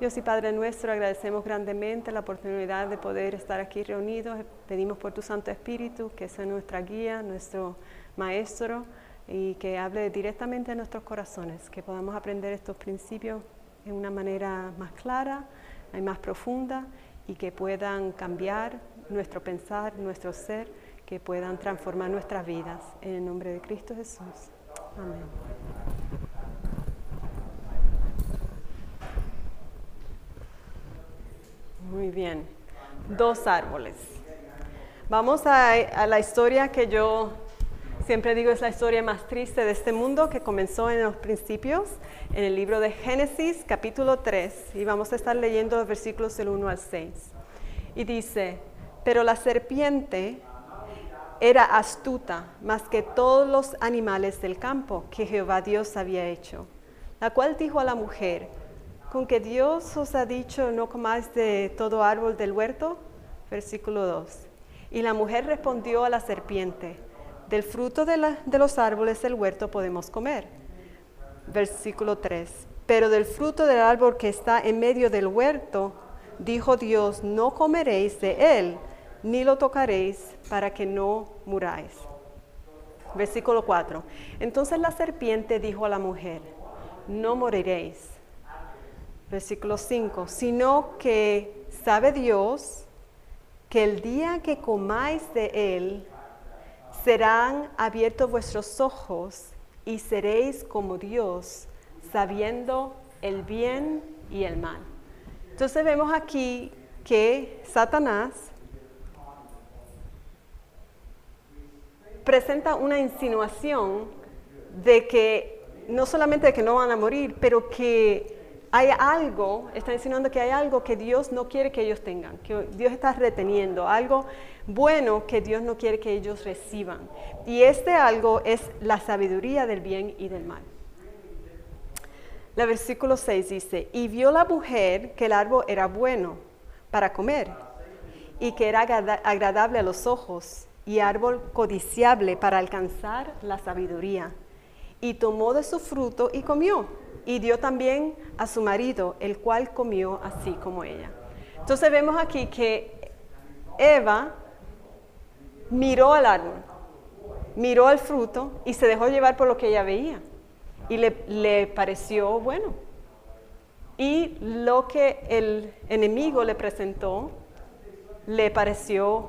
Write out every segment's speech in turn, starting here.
Dios y Padre nuestro, agradecemos grandemente la oportunidad de poder estar aquí reunidos. Pedimos por tu Santo Espíritu que sea nuestra guía, nuestro maestro y que hable directamente a nuestros corazones, que podamos aprender estos principios de una manera más clara y más profunda y que puedan cambiar nuestro pensar, nuestro ser, que puedan transformar nuestras vidas. En el nombre de Cristo Jesús. Amén. Muy bien. Dos árboles. Vamos a, la historia que yo siempre digo es la historia más triste de este mundo que comenzó en los principios, en el libro de Génesis capítulo 3, y vamos a estar leyendo los versículos del 1 al 6. Y dice, pero la serpiente era astuta más que todos los animales del campo que Jehová Dios había hecho, la cual dijo a la mujer, con que Dios os ha dicho no comáis de todo árbol del huerto. Versículo 2. Y la mujer respondió a la serpiente, del fruto de, de los árboles del huerto podemos comer. Versículo 3. Pero del fruto del árbol que está en medio del huerto, dijo Dios, no comeréis de él, ni lo tocaréis para que no muráis. Versículo 4. Entonces la serpiente dijo a la mujer, no moriréis versículo 5, sino que sabe Dios que el día que comáis de él, serán abiertos vuestros ojos y seréis como Dios, sabiendo el bien y el mal. Entonces vemos aquí que Satanás presenta una insinuación de que no solamente de que no van a morir, pero que hay algo, está insinuando que hay algo que Dios no quiere que ellos tengan, que Dios está reteniendo, algo bueno que Dios no quiere que ellos reciban. Y este algo es la sabiduría del bien y del mal. La versículo 6 dice, y vio la mujer que el árbol era bueno para comer y que era agradable a los ojos y árbol codiciable para alcanzar la sabiduría. Y tomó de su fruto y comió y dio también a su marido, el cual comió así como ella. Entonces vemos aquí que Eva miró al árbol, miró al fruto y se dejó llevar por lo que ella veía. Y le, le pareció bueno. Y lo que el enemigo le presentó le pareció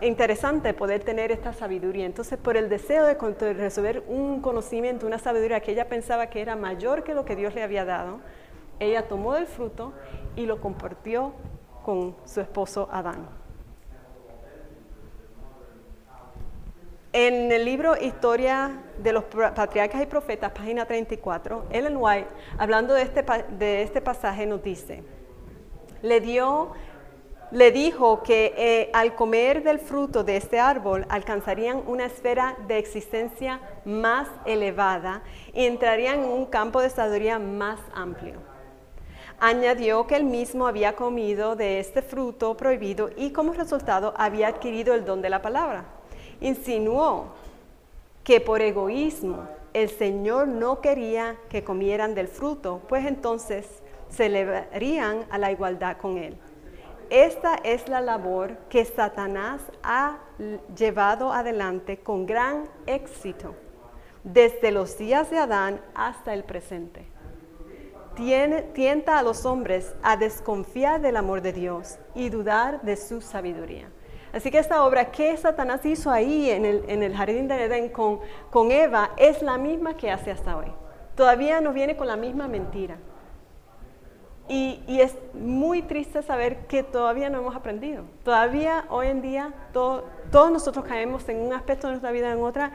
interesante poder tener esta sabiduría. Entonces, por el deseo de resolver un conocimiento, una sabiduría que ella pensaba que era mayor que lo que Dios le había dado, ella tomó el fruto y lo compartió con su esposo Adán. En el libro Historia de los Patriarcas y Profetas, página 34, Ellen White, hablando de este, de este pasaje, nos dice, le dio le dijo que eh, al comer del fruto de este árbol alcanzarían una esfera de existencia más elevada y entrarían en un campo de sabiduría más amplio. Añadió que él mismo había comido de este fruto prohibido y como resultado había adquirido el don de la palabra. Insinuó que por egoísmo el Señor no quería que comieran del fruto, pues entonces se elevarían a la igualdad con él. Esta es la labor que Satanás ha llevado adelante con gran éxito desde los días de Adán hasta el presente. tienta a los hombres a desconfiar del amor de Dios y dudar de su sabiduría. Así que esta obra que Satanás hizo ahí en el, jardín de Edén con, con Eva es la misma que hace hasta hoy. Todavía nos viene con la misma mentira. Y, es muy triste saber que todavía no hemos aprendido. Todavía hoy en día todos nosotros caemos en un aspecto de nuestra vida, en otra,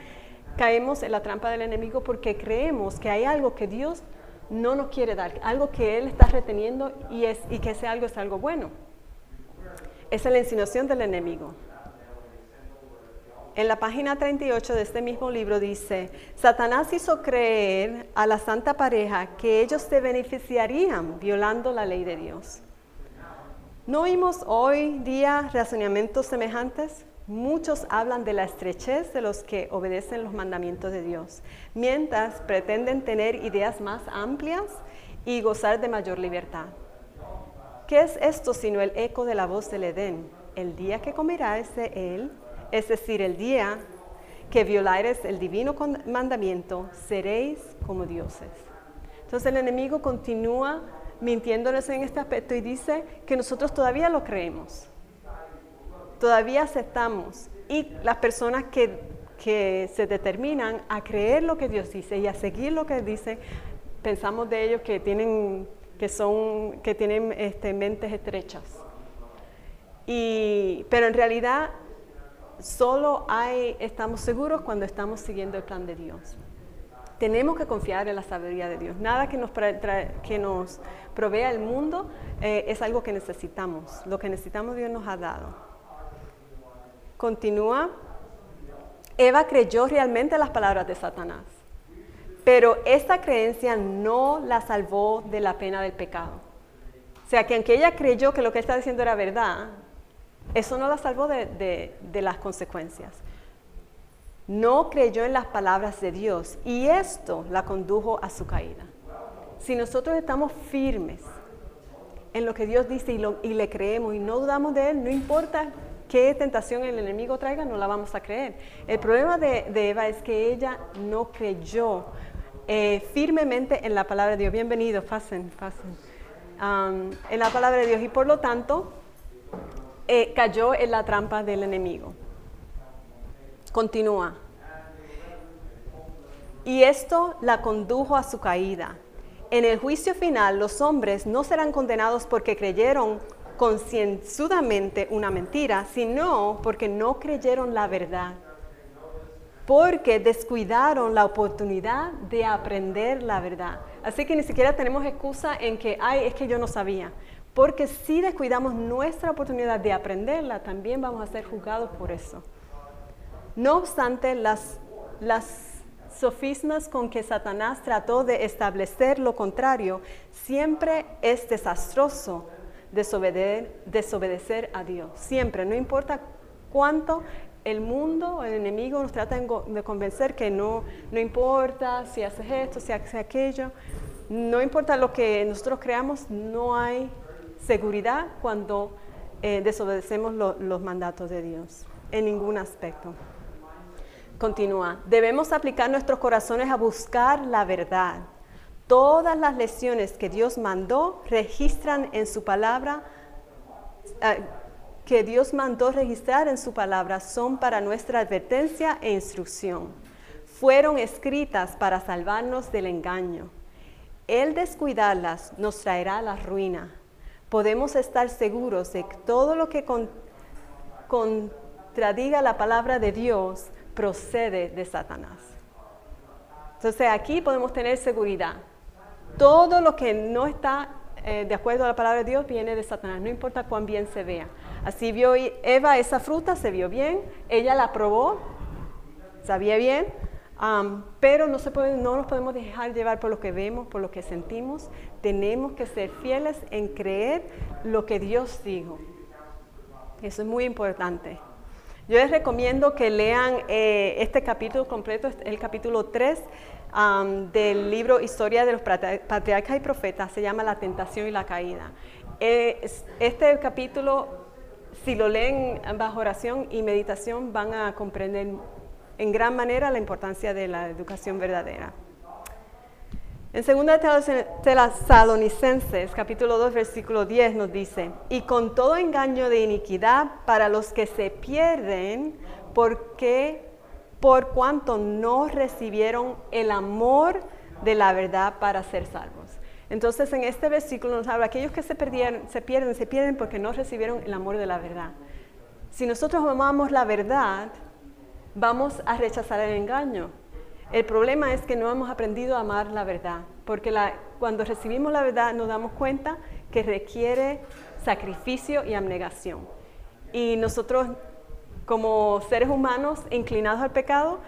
caemos en la trampa del enemigo porque creemos que hay algo que Dios no nos quiere dar, algo que Él está reteniendo y, y que ese algo es algo bueno. Esa es la insinuación del enemigo. En la página 38 de este mismo libro dice, Satanás hizo creer a la santa pareja que ellos se beneficiarían violando la ley de Dios. ¿No oímos hoy día razonamientos semejantes? Muchos hablan de la estrechez de los que obedecen los mandamientos de Dios, mientras pretenden tener ideas más amplias y gozar de mayor libertad. ¿Qué es esto sino el eco de la voz del Edén? El día que comerás de él, es decir, el día que violares el divino mandamiento, seréis como dioses. Entonces el enemigo continúa mintiéndonos en este aspecto y dice que nosotros todavía lo creemos, todavía aceptamos. Y las personas que, que se determinan a creer lo que Dios dice y a seguir lo que dice, pensamos de ellos que tienen, que son, que tienen este, mentes estrechas. Y, pero en realidad solo hay, estamos seguros cuando estamos siguiendo el plan de Dios. Tenemos que confiar en la sabiduría de Dios. Nada que nos, que nos provea el mundo eh, es algo que necesitamos. Lo que necesitamos Dios nos ha dado. Continúa. Eva creyó realmente las palabras de Satanás, pero esta creencia no la salvó de la pena del pecado. O sea, que aunque ella creyó que lo que está diciendo era verdad, eso no la salvó de, las consecuencias. No creyó en las palabras de Dios y esto la condujo a su caída. Si nosotros estamos firmes en lo que Dios dice y, le creemos y no dudamos de Él, no importa qué tentación el enemigo traiga, no la vamos a creer. El problema de, Eva es que ella no creyó eh, firmemente en la palabra de Dios. Bienvenido, pasen, pasen. en la palabra de Dios y por lo tanto eh, cayó en la trampa del enemigo. Continúa. Y esto la condujo a su caída. En el juicio final los hombres no serán condenados porque creyeron concienzudamente una mentira, sino porque no creyeron la verdad, porque descuidaron la oportunidad de aprender la verdad. Así que ni siquiera tenemos excusa en que, ay, es que yo no sabía. Porque si descuidamos nuestra oportunidad de aprenderla, también vamos a ser juzgados por eso. No obstante, las, sofismas con que Satanás trató de establecer lo contrario, siempre es desastroso desobedecer, a Dios. Siempre, no importa cuánto el mundo, el enemigo nos trata de convencer que no, no importa si haces esto, si haces aquello, no importa lo que nosotros creamos, no hay seguridad cuando eh, desobedecemos los mandatos de Dios, en ningún aspecto. Continúa, debemos aplicar nuestros corazones a buscar la verdad. Todas las lecciones que Dios mandó registran en su palabra, eh, que Dios mandó registrar en su palabra, son para nuestra advertencia e instrucción. Fueron escritas para salvarnos del engaño. El descuidarlas nos traerá la ruina podemos estar seguros de que todo lo que contradiga la palabra de Dios procede de Satanás. Entonces aquí podemos tener seguridad. Todo lo que no está eh, de acuerdo a la palabra de Dios viene de Satanás, no importa cuán bien se vea. Así vio Eva esa fruta, se vio bien, ella la probó, sabía bien, pero no, se puede, no nos podemos dejar llevar por lo que vemos, por lo que sentimos. Tenemos que ser fieles en creer lo que Dios dijo. Eso es muy importante. Yo les recomiendo que lean eh, este capítulo completo, el capítulo 3 del libro Historia de los Patriarcas y Profetas, se llama La Tentación y la Caída. Eh, este capítulo, si lo leen bajo oración y meditación, van a comprender en gran manera la importancia de la educación verdadera. En 2 Tesalonicenses, capítulo 2, versículo 10 nos dice, y con todo engaño de iniquidad para los que se pierden, porque por cuanto no recibieron el amor de la verdad para ser salvos. Entonces en este versículo nos habla, aquellos que se, perdieron, se pierden, se pierden porque no recibieron el amor de la verdad. Si nosotros amamos la verdad, vamos a rechazar el engaño. El problema es que no hemos aprendido a amar la verdad, porque cuando recibimos la verdad nos damos cuenta que requiere sacrificio y abnegación. Y nosotros, como seres humanos inclinados al pecado,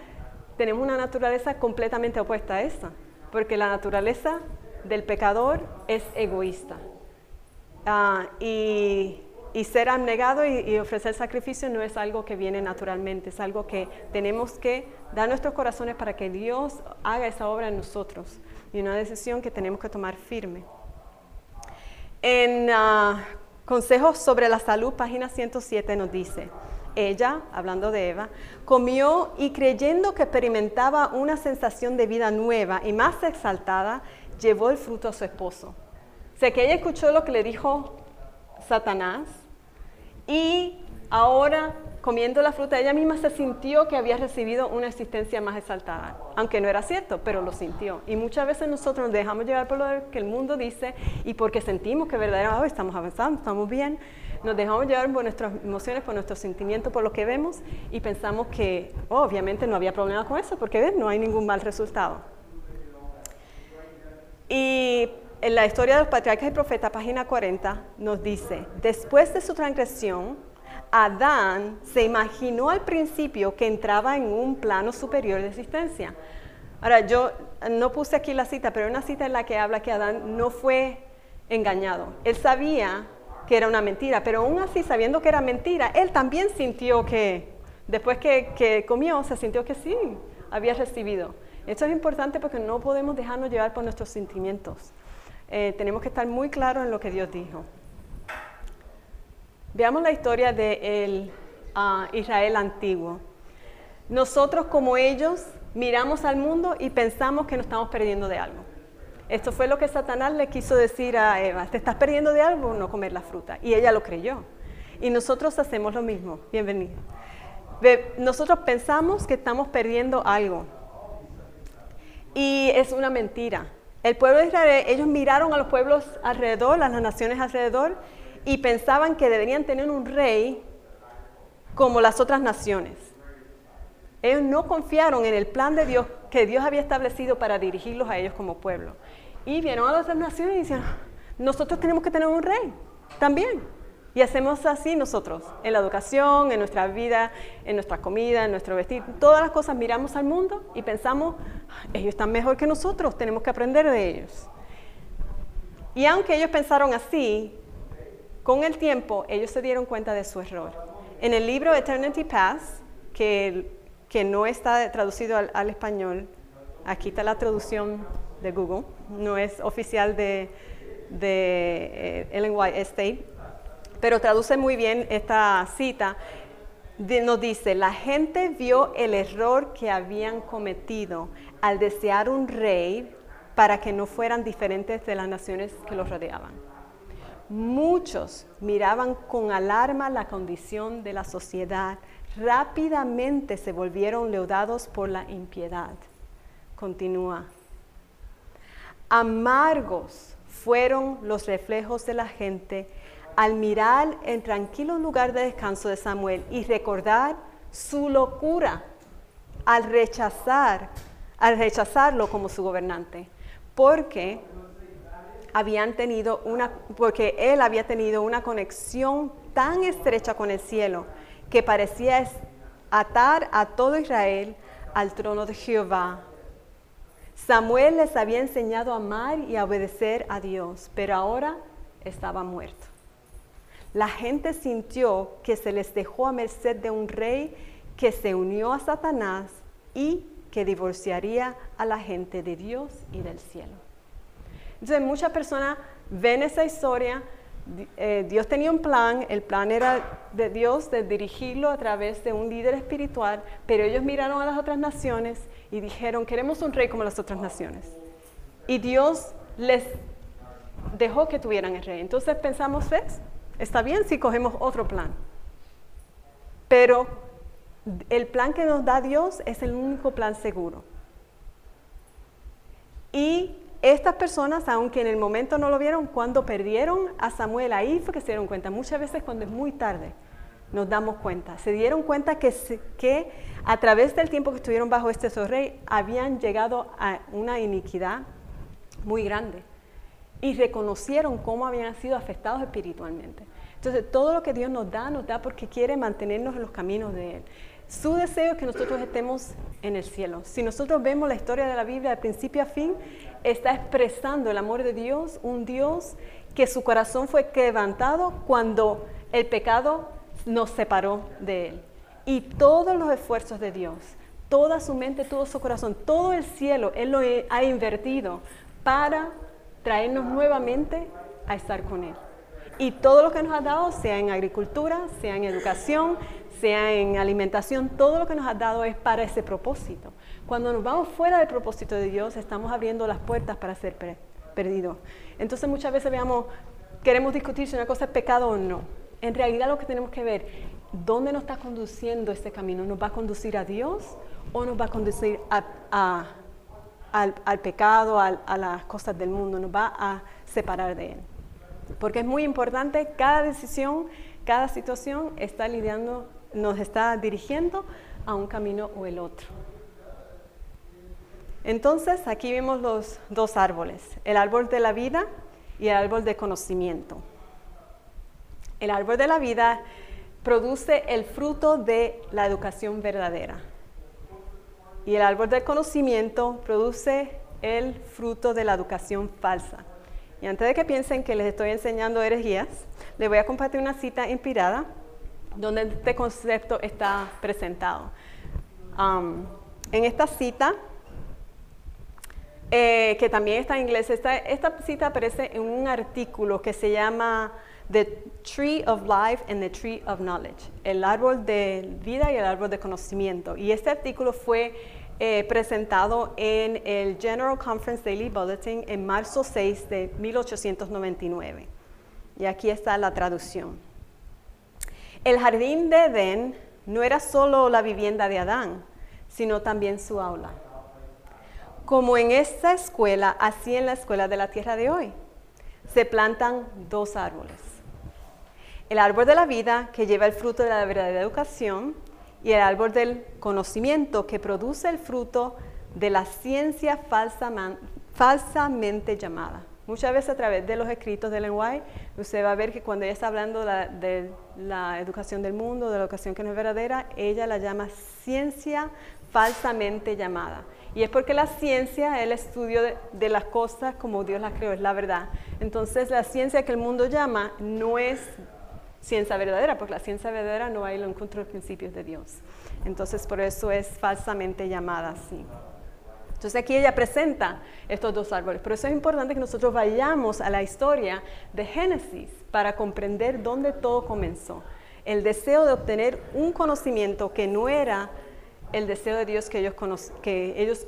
tenemos una naturaleza completamente opuesta a esa, porque la naturaleza del pecador es egoísta. Ah, y y ser abnegado y, ofrecer sacrificio no es algo que viene naturalmente, es algo que tenemos que dar nuestros corazones para que Dios haga esa obra en nosotros. y una decisión que tenemos que tomar firme. En ah, Consejos sobre la Salud, página 107 nos dice, ella, hablando de Eva, comió y creyendo que experimentaba una sensación de vida nueva y más exaltada, llevó el fruto a su esposo. O sea que ella escuchó lo que le dijo Satanás y ahora comiendo la fruta, ella misma se sintió que había recibido una existencia más exaltada, aunque no era cierto, pero lo sintió. Y muchas veces nosotros nos dejamos llevar por lo que el mundo dice y porque sentimos que verdaderamente estamos avanzando, estamos bien, nos dejamos llevar por nuestras emociones, por nuestros sentimientos, por lo que vemos y pensamos que oh, obviamente no había problema con eso porque no hay ningún mal resultado. Y en la historia de los patriarcas y profetas, página 40, nos dice, después de su transgresión, Adán se imaginó al principio que entraba en un plano superior de existencia. Ahora, yo no puse aquí la cita, pero hay una cita en la que habla que Adán no fue engañado. Él sabía que era una mentira, pero aún así, sabiendo que era mentira, él también sintió que, después que, comió, se sintió que sí, había recibido. Esto es importante porque no podemos dejarnos llevar por nuestros sentimientos. Eh, tenemos que estar muy claros en lo que Dios dijo. Veamos la historia de ah, Israel antiguo. Nosotros como ellos miramos al mundo y pensamos que nos estamos perdiendo de algo. Esto fue lo que Satanás le quiso decir a Eva, te estás perdiendo de algo, no comer la fruta. Y ella lo creyó. Y nosotros hacemos lo mismo. Bienvenido. Nosotros pensamos que estamos perdiendo algo. Y es una mentira. El pueblo de Israel, ellos miraron a los pueblos alrededor, a las naciones alrededor, y pensaban que deberían tener un rey como las otras naciones. Ellos no confiaron en el plan de Dios que Dios había establecido para dirigirlos a ellos como pueblo. Y vieron a las otras naciones y decían, nosotros tenemos que tener un rey también. Y hacemos así nosotros, en la educación, en nuestra vida, en nuestra comida, en nuestro vestir, todas las cosas miramos al mundo y pensamos, ellos están mejor que nosotros, tenemos que aprender de ellos. Y aunque ellos pensaron así, con el tiempo, ellos se dieron cuenta de su error. En el libro Eternity Pass, que, que no está traducido al, español, aquí está la traducción de Google, no es oficial de, de eh, Ellen White Estate, pero traduce muy bien esta cita. nos dice, la gente vio el error que habían cometido al desear un rey para que no fueran diferentes de las naciones que los rodeaban. Muchos miraban con alarma la condición de la sociedad. Rápidamente se volvieron leudados por la impiedad. Continúa. Amargos fueron los reflejos de la gente al mirar el tranquilo lugar de descanso de Samuel y recordar su locura al rechazar, al rechazarlo como su gobernante. Porque habían tenido una, porque él había tenido una conexión tan estrecha con el cielo que parecía atar a todo Israel al trono de Jehová. Samuel les había enseñado a amar y a obedecer a Dios, pero ahora estaba muerto. La gente sintió que se les dejó a merced de un rey que se unió a Satanás y que divorciaría a la gente de Dios y del cielo. Entonces muchas personas ven esa historia, eh, Dios tenía un plan, el plan era de Dios de dirigirlo a través de un líder espiritual, pero ellos miraron a las otras naciones y dijeron, queremos un rey como las otras naciones. Y Dios les dejó que tuvieran el rey. Entonces pensamos, ¿ves? Está bien si cogemos otro plan. Pero el plan que nos da Dios es el único plan seguro. Y estas personas, aunque en el momento no lo vieron, cuando perdieron a Samuel, ahí fue que se dieron cuenta. Muchas veces cuando es muy tarde nos damos cuenta. Se dieron cuenta que, que a través del tiempo que estuvieron bajo este rey habían llegado a una iniquidad muy grande y reconocieron cómo habían sido afectados espiritualmente. Entonces, todo lo que Dios nos da, nos da porque quiere mantenernos en los caminos de Él. Su deseo es que nosotros estemos en el cielo. Si nosotros vemos la historia de la Biblia de principio a fin, está expresando el amor de Dios, un Dios que su corazón fue quebrantado cuando el pecado nos separó de Él. Y todos los esfuerzos de Dios, toda su mente, todo su corazón, todo el cielo, Él lo ha invertido para traernos nuevamente a estar con Él. Y todo lo que nos ha dado, sea en agricultura, sea en educación, sea en alimentación, todo lo que nos ha dado es para ese propósito. Cuando nos vamos fuera del propósito de Dios, estamos abriendo las puertas para ser perdidos. Entonces muchas veces veamos, queremos discutir si una cosa es pecado o no. En realidad lo que tenemos que ver, ¿dónde nos está conduciendo este camino? ¿Nos va a conducir a Dios o nos va a conducir al, pecado, a las cosas del mundo? Nos va a separar de Él. Porque es muy importante, cada decisión, cada situación está lidiando, nos está dirigiendo a un camino o el otro. Entonces, aquí vemos los dos árboles, el árbol de la vida y el árbol de conocimiento. El árbol de la vida produce el fruto de la educación verdadera. Y el árbol del conocimiento produce el fruto de la educación falsa. Y antes de que piensen que les estoy enseñando herejías, les voy a compartir una cita inspirada donde este concepto está presentado. En esta cita, eh, que también está en inglés, esta, esta cita aparece en un artículo que se llama The Tree of Life and the Tree of Knowledge, el árbol de vida y el árbol de conocimiento. Y este artículo fue eh, presentado en el General Conference Daily Bulletin en marzo 6 de 1899. Y aquí está la traducción. El jardín de Edén no era solo la vivienda de Adán, sino también su aula. Como en esta escuela, así en la escuela de la tierra de hoy, se plantan dos árboles. El árbol de la vida, que lleva el fruto de la verdadera educación, y el árbol del conocimiento que produce el fruto de la ciencia falsamente llamada. Muchas veces a través de los escritos de White, usted va a ver que cuando ella está hablando de la educación del mundo, de la educación que no es verdadera, ella la llama ciencia falsamente llamada. Y es porque la ciencia es el estudio de, de, las cosas como Dios las creó, es la verdad. Entonces la ciencia que el mundo llama no es ciencia verdadera, porque la ciencia verdadera no hay lo encuentro los principios de Dios. Entonces, por eso es falsamente llamada así. Entonces aquí ella presenta estos dos árboles. Por eso es importante que nosotros vayamos a la historia de Génesis para comprender dónde todo comenzó. El deseo de obtener un conocimiento que no era el deseo de Dios que ellos, que ellos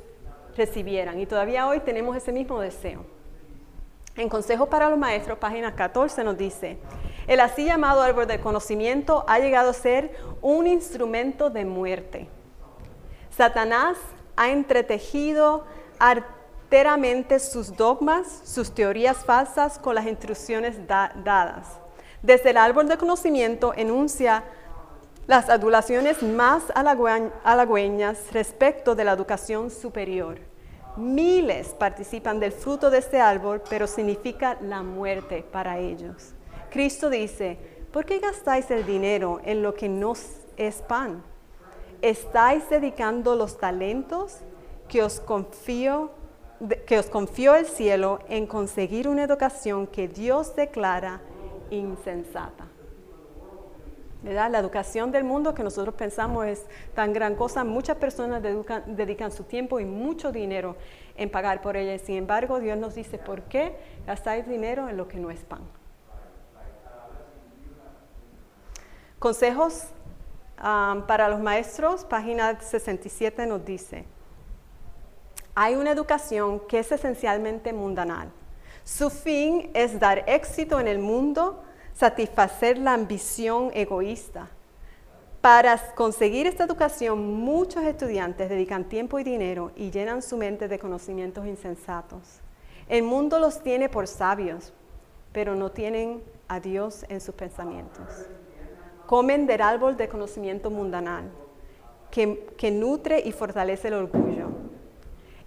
recibieran. Y todavía hoy tenemos ese mismo deseo. En Consejo para los Maestros, página 14, nos dice, el así llamado árbol del conocimiento ha llegado a ser un instrumento de muerte. Satanás ha entretejido arteramente sus dogmas, sus teorías falsas con las instrucciones dadas. Desde el árbol del conocimiento enuncia las adulaciones más halagüeñas respecto de la educación superior. Miles participan del fruto de este árbol, pero significa la muerte para ellos. Cristo dice, ¿por qué gastáis el dinero en lo que no es pan? ¿Estáis dedicando los talentos que os confío que os confió el cielo en conseguir una educación que Dios declara insensata? La educación del mundo que nosotros pensamos es tan gran cosa, muchas personas dedican, su tiempo y mucho dinero en pagar por ella. Sin embargo, Dios nos dice, ¿por qué gastáis dinero en lo que no es pan? Consejos um, para los maestros, página 67 nos dice, hay una educación que es esencialmente mundanal. Su fin es dar éxito en el mundo, satisfacer la ambición egoísta. Para conseguir esta educación, muchos estudiantes dedican tiempo y dinero y llenan su mente de conocimientos insensatos. El mundo los tiene por sabios, pero no tienen a Dios en sus pensamientos. Comen del árbol de conocimiento mundanal, que, que nutre y fortalece el orgullo.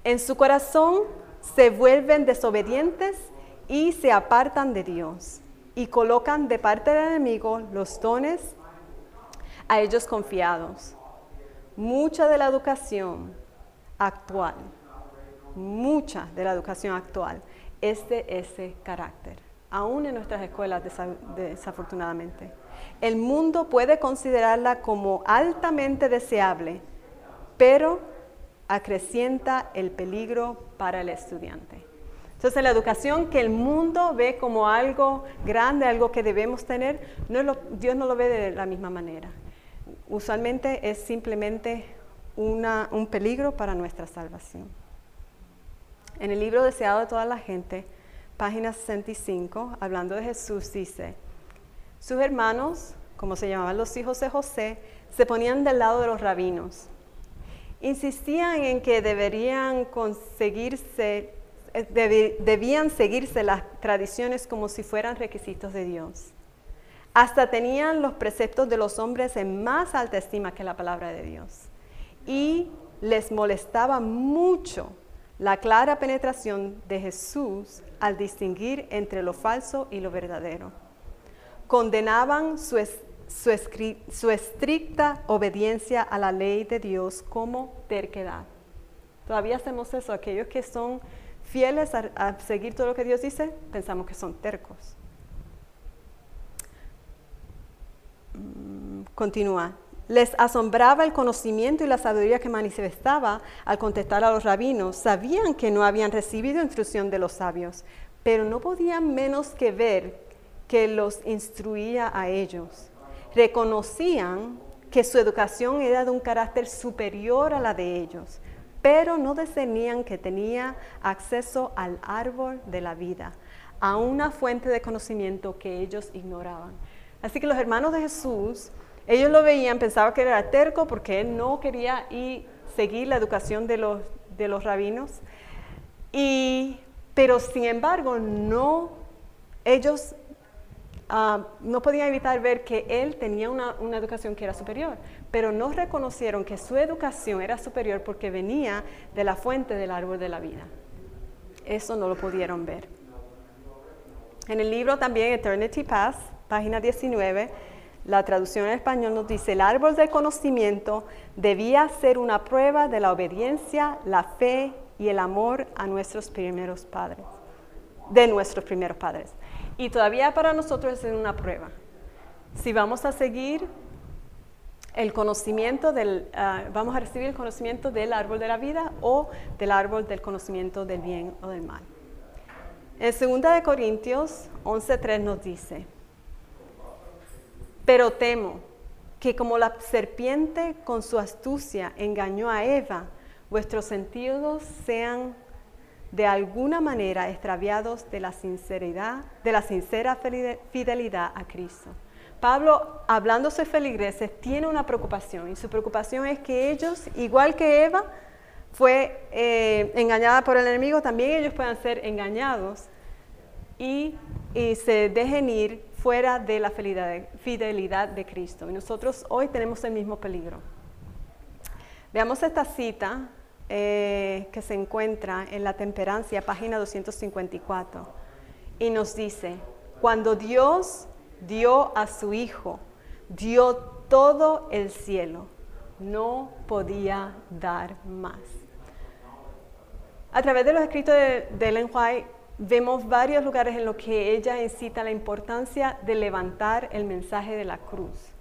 En su corazón se vuelven desobedientes y se apartan de Dios y colocan de parte del enemigo los dones a ellos confiados. Mucha de la educación actual, mucha de la educación actual es de ese carácter, aún en nuestras escuelas desafortunadamente. El mundo puede considerarla como altamente deseable, pero acrecienta el peligro para el estudiante. Entonces la educación que el mundo ve como algo grande, algo que debemos tener, Dios no lo ve de la misma manera. Usualmente es simplemente un peligro para nuestra salvación. En el libro Deseado de toda la gente, página 65, hablando de Jesús, dice, sus hermanos, como se llamaban los hijos de José, se ponían del lado de los rabinos. Insistían en que deberían conseguirse, eh, debían seguirse las tradiciones como si fueran requisitos de Dios. Hasta tenían los preceptos de los hombres en más alta estima que la palabra de Dios. Y les molestaba mucho la clara penetración de Jesús al distinguir entre lo falso y lo verdadero. Condenaban su, su, estricta obediencia a la ley de Dios como terquedad. Todavía hacemos eso, aquellos que son fieles a, a seguir todo lo que Dios dice, pensamos que son tercos. Mm, continúa. Les asombraba el conocimiento y la sabiduría que manifestaba al contestar a los rabinos. Sabían que no habían recibido instrucción de los sabios, pero no podían menos que ver que los instruía a ellos. Reconocían que su educación era de un carácter superior a la de ellos, pero no discernían que tenía acceso al árbol de la vida, a una fuente de conocimiento que ellos ignoraban. Así que los hermanos de Jesús ellos lo veían, pensaban que era terco porque él no quería ir, seguir la educación de los, de los rabinos. Y, pero sin embargo, no, ellos ah, no podían evitar ver que él tenía una, educación que era superior, pero no reconocieron que su educación era superior porque venía de la fuente del árbol de la vida. Eso no lo pudieron ver. En el libro también Eternity Pass, página 19, la traducción en español nos dice, el árbol del conocimiento debía ser una prueba de la obediencia, la fe y el amor a nuestros primeros padres, de nuestros primeros padres. Y todavía para nosotros es una prueba. Si vamos a seguir el conocimiento del, ah, vamos a recibir el conocimiento del árbol de la vida o del árbol del conocimiento del bien o del mal. En 2 Corintios 11.3 nos dice, pero temo que como la serpiente con su astucia engañó a Eva, vuestros sentidos sean de alguna manera extraviados de la sinceridad, de la sincera fidelidad a Cristo. Pablo, hablando de feligreses, tiene una preocupación y su preocupación es que ellos, igual que Eva, fue eh, engañada por el enemigo, también ellos puedan ser engañados y, y se dejen ir fuera de la fidelidad de Cristo. Y nosotros hoy tenemos el mismo peligro. Veamos esta cita eh, que se encuentra en la temperancia, página 254, y nos dice, cuando Dios dio a su Hijo, dio todo el cielo, no podía dar más. A través de los escritos de, de Ellen White, vemos varios lugares en los que ella incita la importancia de levantar el mensaje de la cruz.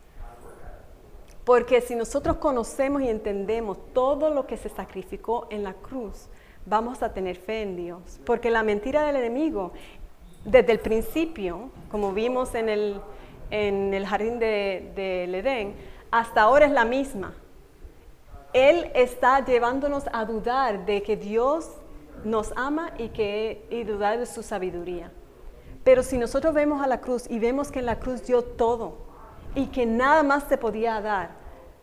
Porque si nosotros conocemos y entendemos todo lo que se sacrificó en la cruz, vamos a tener fe en Dios. Porque la mentira del enemigo, desde el principio, como vimos en el, en el jardín del de, Edén, hasta ahora es la misma. Él está llevándonos a dudar de que Dios nos ama y, que, y dudar de su sabiduría. Pero si nosotros vemos a la cruz y vemos que en la cruz dio todo y que nada más se podía dar,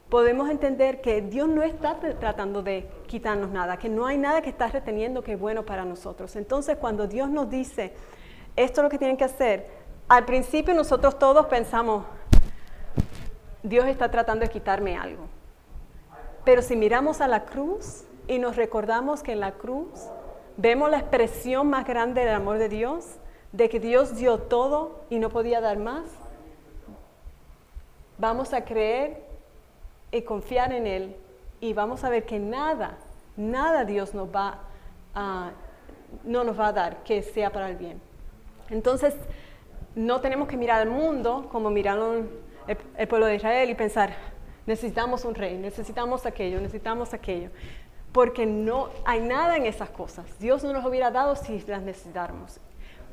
podemos entender que Dios no está tratando de quitarnos nada, que no hay nada que está reteniendo que es bueno para nosotros. Entonces cuando Dios nos dice, esto es lo que tienen que hacer, al principio nosotros todos pensamos, Dios está tratando de quitarme algo. Pero si miramos a la cruz y nos recordamos que en la cruz vemos la expresión más grande del amor de Dios, de que Dios dio todo y no podía dar más, vamos a creer y confiar en Él y vamos a ver que nada, nada Dios nos va a, no nos va a dar que sea para el bien. Entonces, no tenemos que mirar al mundo como miraron el pueblo de Israel y pensar, necesitamos un rey, necesitamos aquello, necesitamos aquello. porque no hay nada en esas cosas. Dios no nos hubiera dado si las necesitáramos.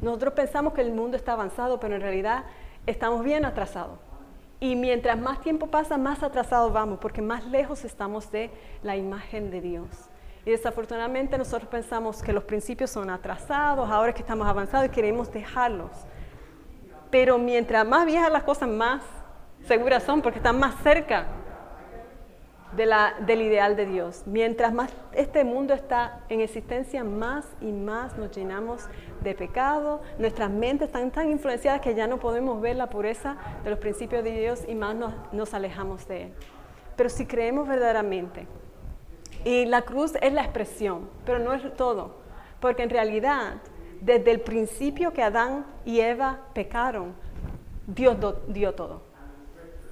Nosotros pensamos que el mundo está avanzado, pero en realidad estamos bien atrasados. Y mientras más tiempo pasa, más atrasados vamos, porque más lejos estamos de la imagen de Dios. Y desafortunadamente nosotros pensamos que los principios son atrasados, ahora que estamos avanzados y queremos dejarlos. Pero mientras más viejas las cosas, más seguras son, porque están más cerca del ideal de Dios. Mientras más este mundo está en existencia, más y más nos llenamos de pecado, nuestras mentes están tan influenciadas que ya no podemos ver la pureza de los principios de Dios y más nos, alejamos de Él. Pero si creemos verdaderamente, y la cruz es la expresión, pero no es todo, porque en realidad, desde el principio que Adán y Eva pecaron, Dios dio todo.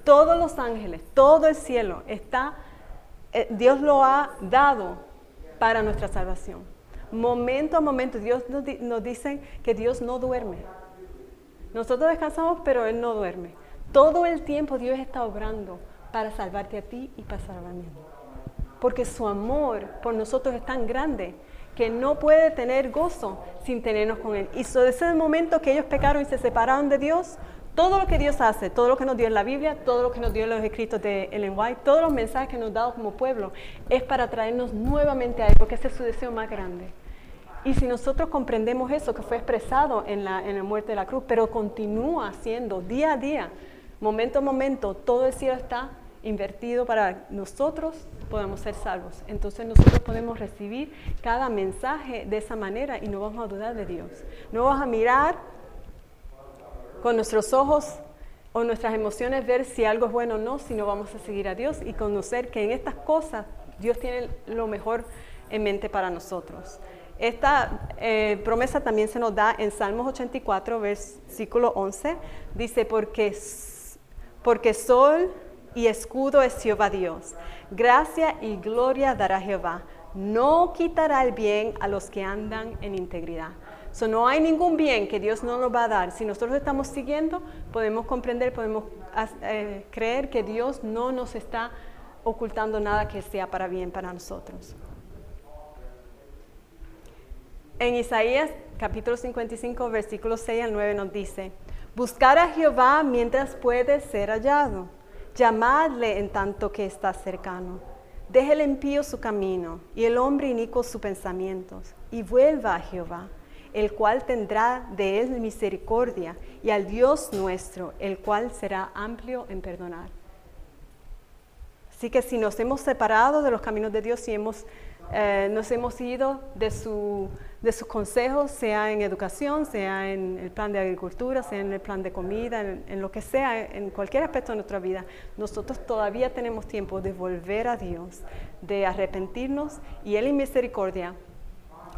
Todos los ángeles, todo el cielo está Dios lo ha dado para nuestra salvación. Momento a momento, Dios nos, dice que Dios no duerme. Nosotros descansamos, pero Él no duerme. Todo el tiempo Dios está obrando para salvarte a ti y para salvar a mí. Porque su amor por nosotros es tan grande que no puede tener gozo sin tenernos con Él. Y desde ese momento que ellos pecaron y se separaron de Dios, todo lo que Dios hace, todo lo que nos dio en la Biblia, todo lo que nos dio en los escritos de Ellen White, todos los mensajes que nos ha dado como pueblo, es para traernos nuevamente a Él, porque ese es su deseo más grande. Y si nosotros comprendemos eso, que fue expresado en la, en la muerte de la cruz, pero continúa siendo día a día, momento a momento, todo el cielo está invertido para nosotros podamos ser salvos. Entonces nosotros podemos recibir cada mensaje de esa manera y no vamos a dudar de Dios. No vamos a mirar con nuestros ojos o nuestras emociones ver si algo es bueno o no, sino vamos a seguir a Dios y conocer que en estas cosas Dios tiene lo mejor en mente para nosotros. Esta eh, promesa también se nos da en Salmos 84, versículo 11. Dice, porque, porque sol y escudo es Jehová Dios. Gracia y gloria dará Jehová. No quitará el bien a los que andan en integridad no hay ningún bien que Dios no nos va a dar. Si nosotros estamos siguiendo, podemos comprender, podemos eh, creer que Dios no nos está ocultando nada que sea para bien para nosotros. En Isaías capítulo 55, versículos 6 al 9 nos dice, Buscar a Jehová mientras puede ser hallado, llamadle en tanto que está cercano. Deje el impío su camino y el hombre inicuo sus pensamientos, y vuelva a Jehová el cual tendrá de él misericordia, y al Dios nuestro, el cual será amplio en perdonar. Así que si nos hemos separado de los caminos de Dios, si hemos, eh, nos hemos ido de, su, de sus consejos, sea en educación, sea en el plan de agricultura, sea en el plan de comida, en, en lo que sea, en cualquier aspecto de nuestra vida, nosotros todavía tenemos tiempo de volver a Dios, de arrepentirnos y Él en misericordia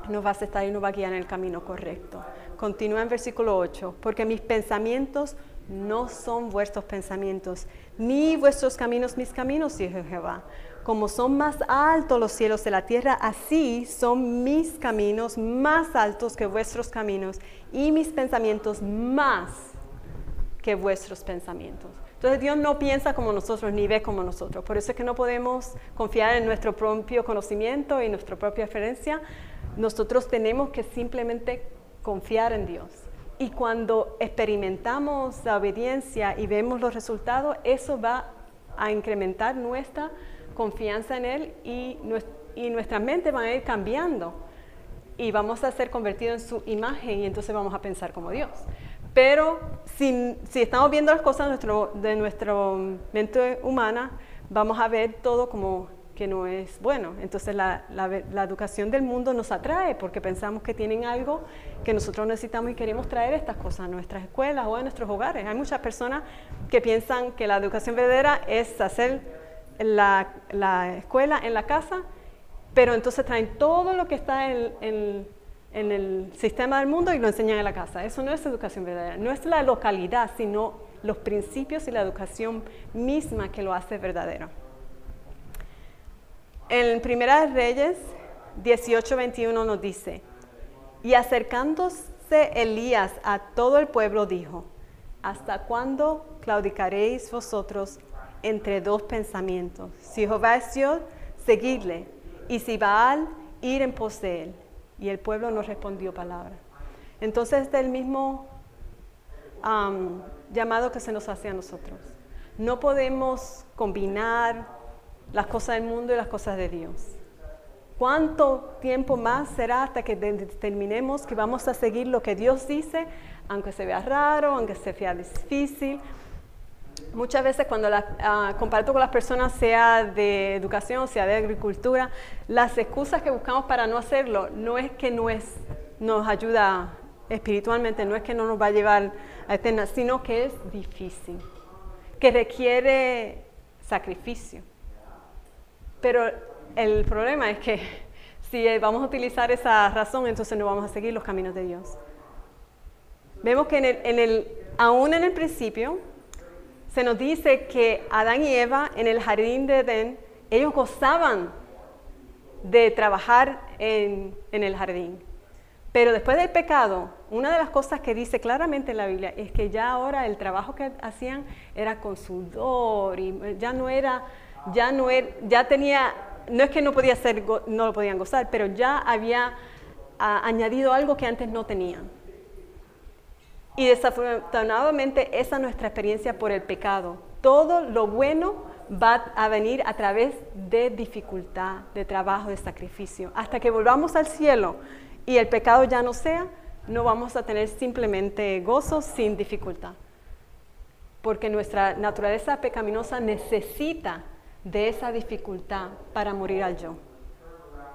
nos va a aceptar y nos va a guiar en el camino correcto. Continúa en versículo 8, porque mis pensamientos no son vuestros pensamientos, ni vuestros caminos mis caminos, dijo Jehová. Como son más altos los cielos de la tierra, así son mis caminos más altos que vuestros caminos, y mis pensamientos más que vuestros pensamientos. Entonces Dios no piensa como nosotros ni ve como nosotros. Por eso es que no podemos confiar en nuestro propio conocimiento y nuestra propia referencia, nosotros tenemos que simplemente confiar en Dios. Y cuando experimentamos la obediencia y vemos los resultados, eso va a incrementar nuestra confianza en Él y, nuestra mente va a ir cambiando. Y vamos a ser convertidos en su imagen y entonces vamos a pensar como Dios. Pero si, estamos viendo las cosas de nuestra mente humana, vamos a ver todo como que no es bueno. Entonces la, educación del mundo nos atrae porque pensamos que tienen algo que nosotros necesitamos y queremos traer estas cosas a nuestras escuelas o a nuestros hogares. Hay muchas personas que piensan que la educación verdadera es hacer la, escuela en la casa, pero entonces traen todo lo que está en, en el sistema del mundo y lo enseñan en la casa. Eso no es educación verdadera, no es la localidad, sino los principios y la educación misma que lo hace verdadero. En Primera Reyes 18:21 nos dice, y acercándose Elías a todo el pueblo dijo, ¿hasta cuándo claudicaréis vosotros entre dos pensamientos? Si Jehová es Dios, seguidle, y si Baal, ir en pos de él. Y el pueblo no respondió palabra. Entonces este es el mismo am, llamado que se nos hace a nosotros. No podemos combinar las cosas del mundo y las cosas de Dios. ¿Cuánto tiempo más será hasta que de- determinemos que vamos a seguir lo que Dios dice, aunque se vea raro, aunque se vea difícil? Muchas veces cuando ah, comparto con las personas, sea de educación, sea de agricultura, las excusas que buscamos para no hacerlo no es que no es, nos ayuda espiritualmente, no es que no nos va a llevar a eterna, sino que es difícil, que requiere sacrificio. Pero el problema es que si eh, vamos a utilizar esa razón, entonces no vamos a seguir los caminos de Dios. Vemos que en el, aún en el principio se nos dice que Adán y Eva en el jardín de Edén, ellos gozaban de trabajar en, en el jardín. Pero después del pecado, una de las cosas que dice claramente en la Biblia es que ya ahora el trabajo que hacían era con sudor y ya no era, ya no era, ya tenía, no es que no podía ser, no lo podían gozar, pero ya había ah, añadido algo que antes no tenían. Y desafortunadamente esa es nuestra experiencia por el pecado. Todo lo bueno va a venir a través de dificultad, de trabajo, de sacrificio. Hasta que volvamos al cielo y el pecado ya no sea, no vamos a tener simplemente gozo sin dificultad. Porque nuestra naturaleza pecaminosa necesita de esa dificultad para morir al yo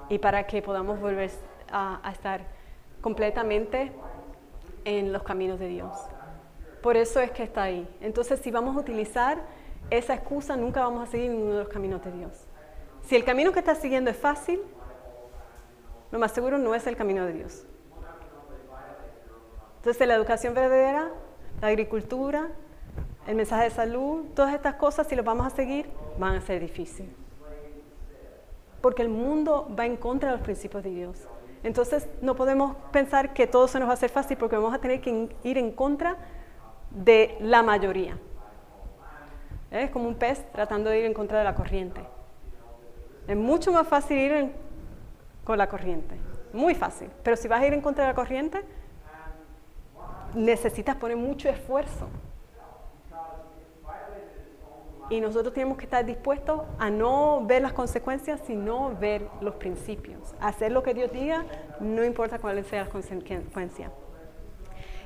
y para que podamos volver a, estar completamente en los caminos de Dios. Por eso es que está ahí. Entonces, si vamos a utilizar esa excusa, nunca vamos a seguir ninguno de los caminos de Dios. Si el camino que estás siguiendo es fácil, lo más seguro no es el camino de Dios. Entonces, la educación verdadera, la agricultura, el mensaje de salud, todas estas cosas, si los vamos a seguir, van a ser difíciles. Porque el mundo va en contra de los principios de Dios. Entonces, no podemos pensar que todo se nos va a hacer fácil porque vamos a tener que ir en contra de la mayoría. Es como un pez tratando de ir en contra de la corriente. Es mucho más fácil ir en- con la corriente. Muy fácil. Pero si vas a ir en contra de la corriente, necesitas poner mucho esfuerzo. Y nosotros tenemos que estar dispuestos a no ver las consecuencias, sino ver los principios. Hacer lo que Dios diga, no importa cuáles sean las consecuencias.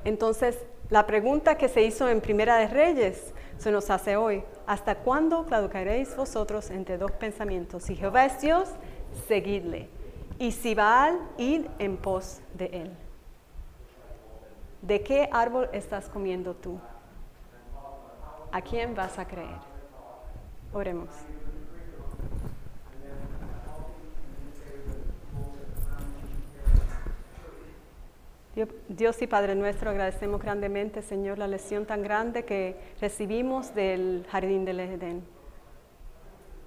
Entonces, la pregunta que se hizo en Primera de Reyes se nos hace hoy. ¿Hasta cuándo claudicaréis vosotros entre dos pensamientos? Si Jehová es Dios, seguidle. Y si Baal, id en pos de él. ¿De qué árbol estás comiendo tú? ¿A quién vas a creer? Oremos. Dios- y Padre nuestro, agradecemos grandemente, Señor, la lección tan grande que recibimos del jardín del Edén.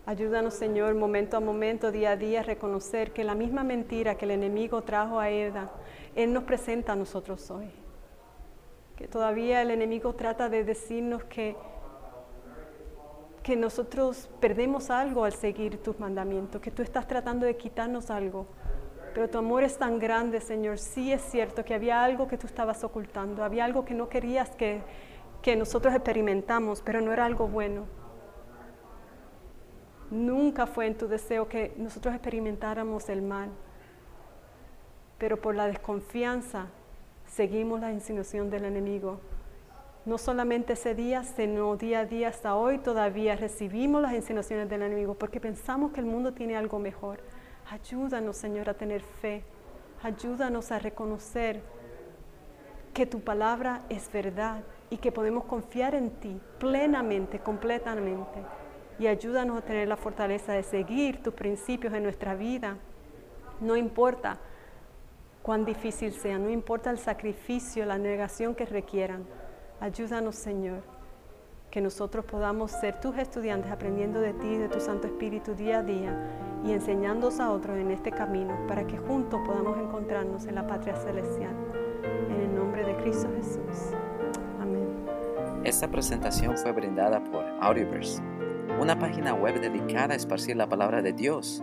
Ayúdanos, Señor, momento a momento, día a día, a reconocer que la misma mentira que el enemigo trajo a Eva, Él nos presenta a nosotros hoy. Que todavía el enemigo trata de decirnos que, que nosotros perdemos algo al seguir tus mandamientos, que tú estás tratando de quitarnos algo. Pero tu amor es tan grande, Señor. Sí es cierto que había algo que tú estabas ocultando, había algo que no querías que, que nosotros experimentamos, pero no era algo bueno. Nunca fue en tu deseo que nosotros experimentáramos el mal, pero por la desconfianza seguimos la insinuación del enemigo. No solamente ese día, sino día a día hasta hoy todavía recibimos las insinuaciones del enemigo porque pensamos que el mundo tiene algo mejor. Ayúdanos, Señor, a tener fe. Ayúdanos a reconocer que tu palabra es verdad y que podemos confiar en ti plenamente, completamente. Y ayúdanos a tener la fortaleza de seguir tus principios en nuestra vida. No importa cuán difícil sea, no importa el sacrificio, la negación que requieran. Ayúdanos, Señor, que nosotros podamos ser tus estudiantes aprendiendo de ti, de tu Santo Espíritu día a día y enseñándonos a otros en este camino para que juntos podamos encontrarnos en la patria celestial. En el nombre de Cristo Jesús. Amén. Esta presentación fue brindada por Audioverse, una página web dedicada a esparcir la palabra de Dios.